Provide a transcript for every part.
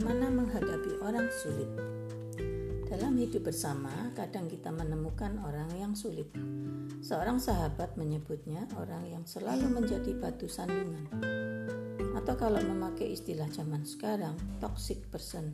Bagaimana menghadapi orang sulit? Dalam hidup bersama, kadang kita menemukan orang yang sulit. Seorang sahabat menyebutnya orang yang selalu menjadi batu sandungan. Atau kalau memakai istilah zaman sekarang, toxic person.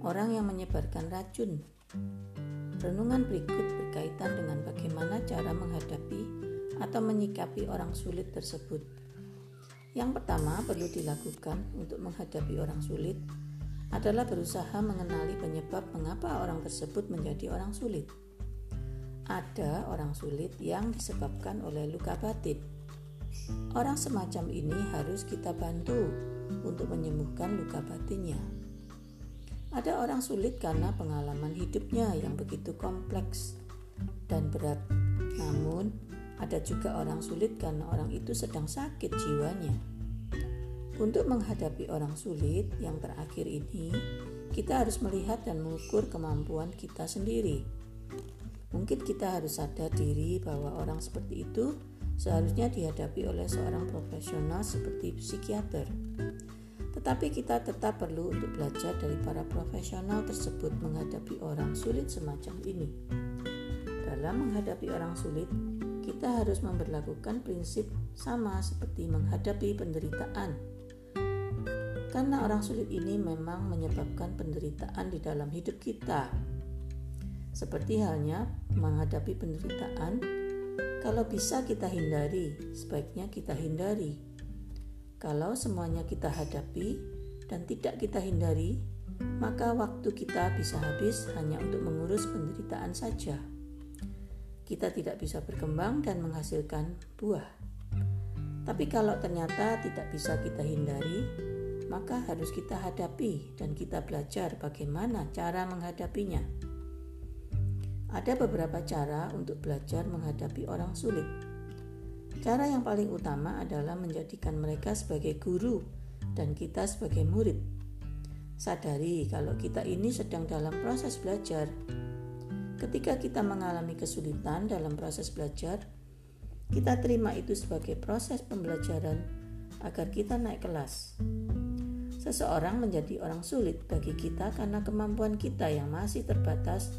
Orang yang menyebarkan racun. Renungan berikut berkaitan dengan bagaimana cara menghadapi atau menyikapi orang sulit tersebut. Yang pertama perlu dilakukan untuk menghadapi orang sulit adalah berusaha mengenali penyebab mengapa orang tersebut menjadi orang sulit. Ada orang sulit yang disebabkan oleh luka batin. Orang semacam ini harus kita bantu untuk menyembuhkan luka batinnya. Ada orang sulit karena pengalaman hidupnya yang begitu kompleks dan berat. Namun, ada juga orang sulit karena orang itu sedang sakit jiwanya. Untuk menghadapi orang sulit yang terakhir ini, kita harus melihat dan mengukur kemampuan kita sendiri. Mungkin kita harus sadar diri bahwa orang seperti itu seharusnya dihadapi oleh seorang profesional seperti psikiater. Tetapi kita tetap perlu untuk belajar dari para profesional tersebut menghadapi orang sulit semacam ini. Dalam menghadapi orang sulit, kita harus memperlakukan prinsip sama seperti menghadapi penderitaan. Karena orang sulit ini memang menyebabkan penderitaan di dalam hidup kita. Seperti halnya menghadapi penderitaan, kalau bisa kita hindari, sebaiknya kita hindari. Kalau semuanya kita hadapi dan tidak kita hindari, maka waktu kita bisa habis hanya untuk mengurus penderitaan saja kita tidak bisa berkembang dan menghasilkan buah. Tapi kalau ternyata tidak bisa kita hindari, maka harus kita hadapi dan kita belajar bagaimana cara menghadapinya. Ada beberapa cara untuk belajar menghadapi orang sulit. Cara yang paling utama adalah menjadikan mereka sebagai guru dan kita sebagai murid. Sadari kalau kita ini sedang dalam proses belajar Ketika kita mengalami kesulitan dalam proses belajar, kita terima itu sebagai proses pembelajaran agar kita naik kelas. Seseorang menjadi orang sulit bagi kita karena kemampuan kita yang masih terbatas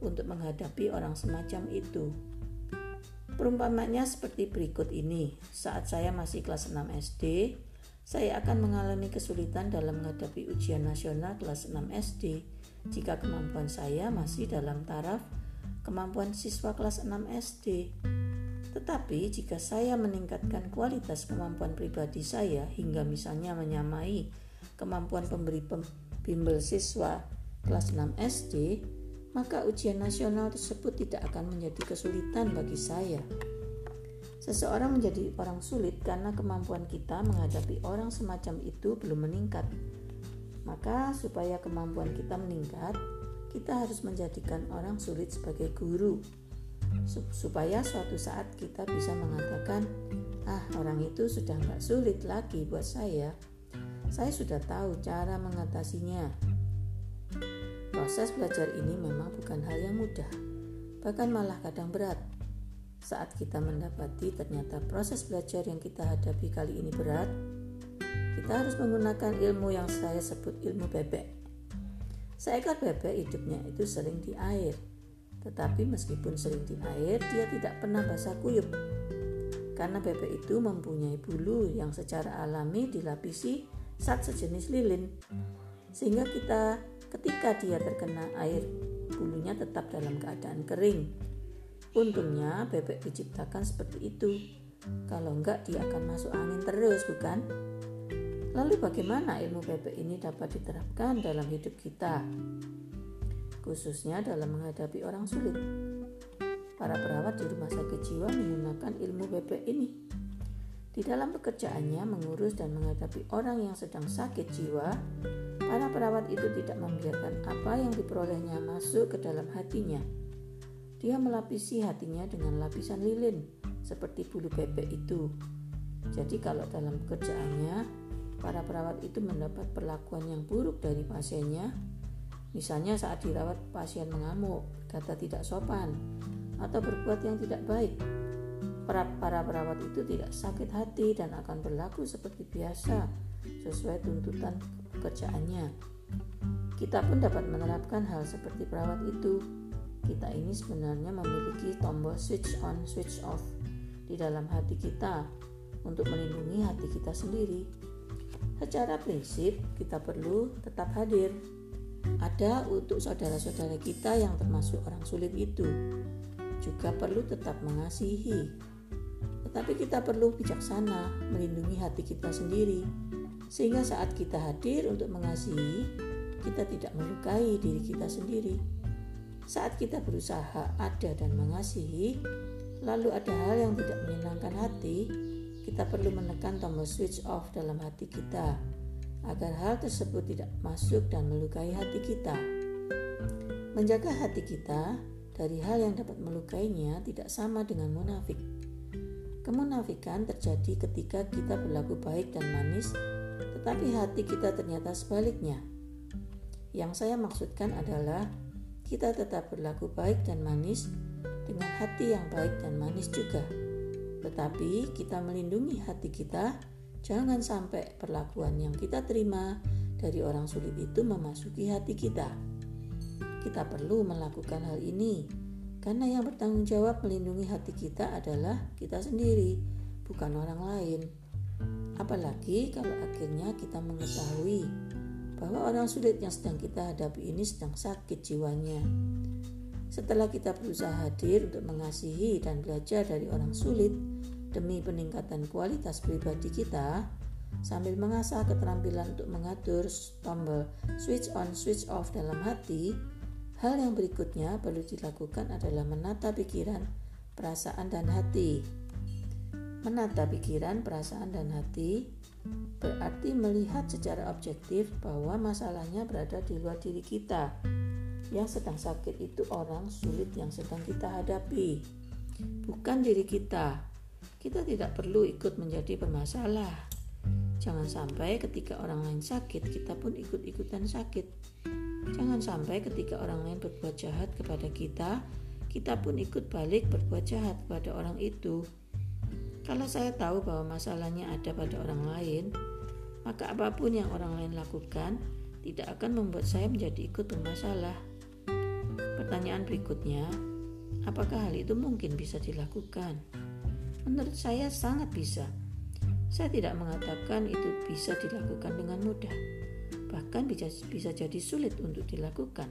untuk menghadapi orang semacam itu. Perumpamannya seperti berikut ini. Saat saya masih kelas 6 SD, saya akan mengalami kesulitan dalam menghadapi ujian nasional kelas 6 SD jika kemampuan saya masih dalam taraf kemampuan siswa kelas 6 SD. Tetapi jika saya meningkatkan kualitas kemampuan pribadi saya hingga misalnya menyamai kemampuan pemberi bimbel siswa kelas 6 SD, maka ujian nasional tersebut tidak akan menjadi kesulitan bagi saya. Seseorang menjadi orang sulit karena kemampuan kita menghadapi orang semacam itu belum meningkat. Maka, supaya kemampuan kita meningkat, kita harus menjadikan orang sulit sebagai guru, supaya suatu saat kita bisa mengatakan, "Ah, orang itu sudah nggak sulit lagi buat saya. Saya sudah tahu cara mengatasinya." Proses belajar ini memang bukan hal yang mudah, bahkan malah kadang berat. Saat kita mendapati ternyata proses belajar yang kita hadapi kali ini berat, kita harus menggunakan ilmu yang saya sebut ilmu bebek. Seekor bebek hidupnya itu sering di air, tetapi meskipun sering di air, dia tidak pernah basah kuyup. Karena bebek itu mempunyai bulu yang secara alami dilapisi zat sejenis lilin, sehingga kita ketika dia terkena air, bulunya tetap dalam keadaan kering. Untungnya bebek diciptakan seperti itu. Kalau enggak dia akan masuk angin terus, bukan? Lalu bagaimana ilmu bebek ini dapat diterapkan dalam hidup kita? Khususnya dalam menghadapi orang sulit. Para perawat di rumah sakit jiwa menggunakan ilmu bebek ini. Di dalam pekerjaannya mengurus dan menghadapi orang yang sedang sakit jiwa, para perawat itu tidak membiarkan apa yang diperolehnya masuk ke dalam hatinya. Dia melapisi hatinya dengan lapisan lilin, seperti bulu bebek itu. Jadi kalau dalam pekerjaannya, para perawat itu mendapat perlakuan yang buruk dari pasiennya. Misalnya saat dirawat pasien mengamuk, kata tidak sopan, atau berbuat yang tidak baik. Para, perawat itu tidak sakit hati dan akan berlaku seperti biasa sesuai tuntutan pekerjaannya. Kita pun dapat menerapkan hal seperti perawat itu. Kita ini sebenarnya memiliki tombol switch on, switch off di dalam hati kita untuk melindungi hati kita sendiri. Secara prinsip, kita perlu tetap hadir. Ada untuk saudara-saudara kita yang termasuk orang sulit itu. Juga perlu tetap mengasihi. Tetapi kita perlu bijaksana melindungi hati kita sendiri. Sehingga saat kita hadir untuk mengasihi, kita tidak melukai diri kita sendiri. Saat kita berusaha ada dan mengasihi, lalu ada hal yang tidak menyenangkan hati, kita perlu menekan tombol switch off dalam hati kita agar hal tersebut tidak masuk dan melukai hati kita. Menjaga hati kita dari hal yang dapat melukainya tidak sama dengan munafik. Kemunafikan terjadi ketika kita berlaku baik dan manis, tetapi hati kita ternyata sebaliknya. Yang saya maksudkan adalah kita tetap berlaku baik dan manis dengan hati yang baik dan manis juga tetapi kita melindungi hati kita, jangan sampai perlakuan yang kita terima dari orang sulit itu memasuki hati kita. Kita perlu melakukan hal ini karena yang bertanggung jawab melindungi hati kita adalah kita sendiri, bukan orang lain. Apalagi kalau akhirnya kita mengetahui bahwa orang sulit yang sedang kita hadapi ini sedang sakit jiwanya. Setelah kita berusaha hadir untuk mengasihi dan belajar dari orang sulit demi peningkatan kualitas pribadi kita, sambil mengasah keterampilan untuk mengatur tombol switch on switch off dalam hati, hal yang berikutnya perlu dilakukan adalah menata pikiran, perasaan dan hati. Menata pikiran, perasaan dan hati berarti melihat secara objektif bahwa masalahnya berada di luar diri kita yang sedang sakit itu orang sulit yang sedang kita hadapi, bukan diri kita. Kita tidak perlu ikut menjadi permasalah. Jangan sampai ketika orang lain sakit, kita pun ikut-ikutan sakit. Jangan sampai ketika orang lain berbuat jahat kepada kita, kita pun ikut balik berbuat jahat kepada orang itu. Kalau saya tahu bahwa masalahnya ada pada orang lain, maka apa pun yang orang lain lakukan tidak akan membuat saya menjadi ikut bermasalah. Pertanyaan berikutnya, apakah hal itu mungkin bisa dilakukan? Menurut saya sangat bisa. Saya tidak mengatakan itu bisa dilakukan dengan mudah. Bahkan bisa, bisa jadi sulit untuk dilakukan.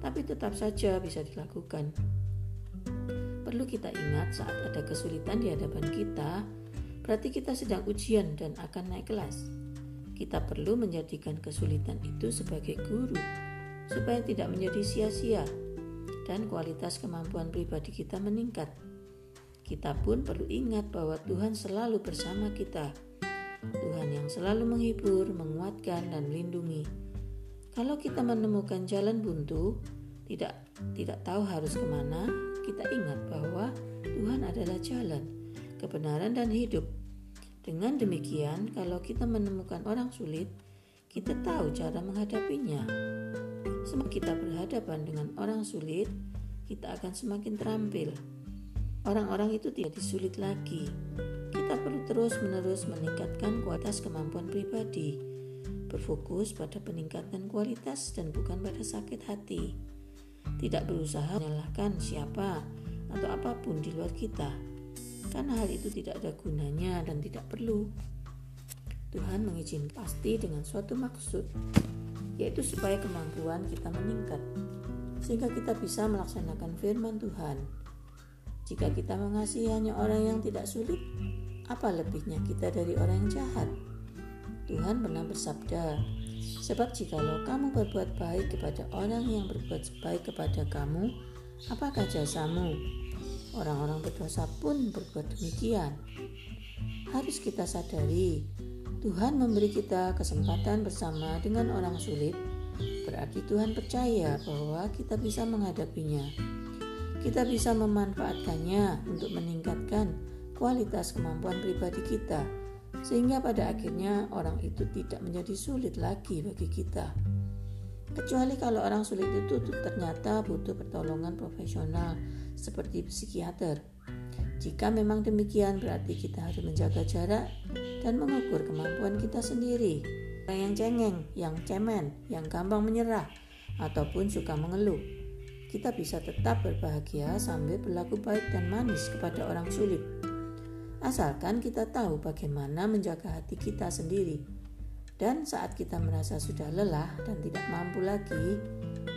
Tapi tetap saja bisa dilakukan. Perlu kita ingat saat ada kesulitan di hadapan kita, berarti kita sedang ujian dan akan naik kelas. Kita perlu menjadikan kesulitan itu sebagai guru supaya tidak menjadi sia-sia dan kualitas kemampuan pribadi kita meningkat. Kita pun perlu ingat bahwa Tuhan selalu bersama kita. Tuhan yang selalu menghibur, menguatkan, dan melindungi. Kalau kita menemukan jalan buntu, tidak tidak tahu harus ke mana, kita ingat bahwa Tuhan adalah jalan, kebenaran, dan hidup. Dengan demikian, kalau kita menemukan orang sulit, kita tahu cara menghadapinya. Semakin kita berhadapan dengan orang sulit, kita akan semakin terampil. Orang-orang itu tidak disulit lagi. Perlu terus-menerus meningkatkan kualitas kemampuan pribadi, berfokus pada peningkatan kualitas dan bukan pada sakit hati. Tidak berusaha menyalahkan siapa atau apa pun di luar kita, karena hal itu tidak ada gunanya dan tidak perlu. Tuhan mengizinkan pasti dengan suatu maksud yaitu supaya kemampuan kita meningkat, sehingga kita bisa melaksanakan firman Tuhan. Jika kita mengasihi hanya orang yang tidak sulit, apa lebihnya kita dari orang yang jahat? Tuhan pernah bersabda, Sebab jikalau kamu berbuat baik kepada orang yang berbuat baik kepada kamu, apakah jasamu? Orang-orang berdosa pun berbuat demikian. Harus kita sadari Tuhan memberi kita kesempatan bersama dengan orang sulit, berarti Tuhan percaya bahwa kita bisa menghadapinya. Kita bisa memanfaatkannya untuk meningkatkan kualitas kemampuan pribadi kita, sehingga pada akhirnya orang itu tidak menjadi sulit lagi bagi kita. Kecuali kalau orang sulit itu ternyata butuh pertolongan profesional seperti psikiater jika memang demikian, berarti kita harus menjaga jarak dan mengukur kemampuan kita sendiri. orang yang cengeng, yang cemen, yang gampang menyerah, ataupun suka mengeluh. Kita bisa tetap berbahagia sambil berlaku baik dan manis kepada orang sulit. Asalkan kita tahu bagaimana menjaga hati kita sendiri. Dan saat kita merasa sudah lelah dan tidak mampu lagi,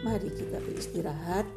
mari kita beristirahat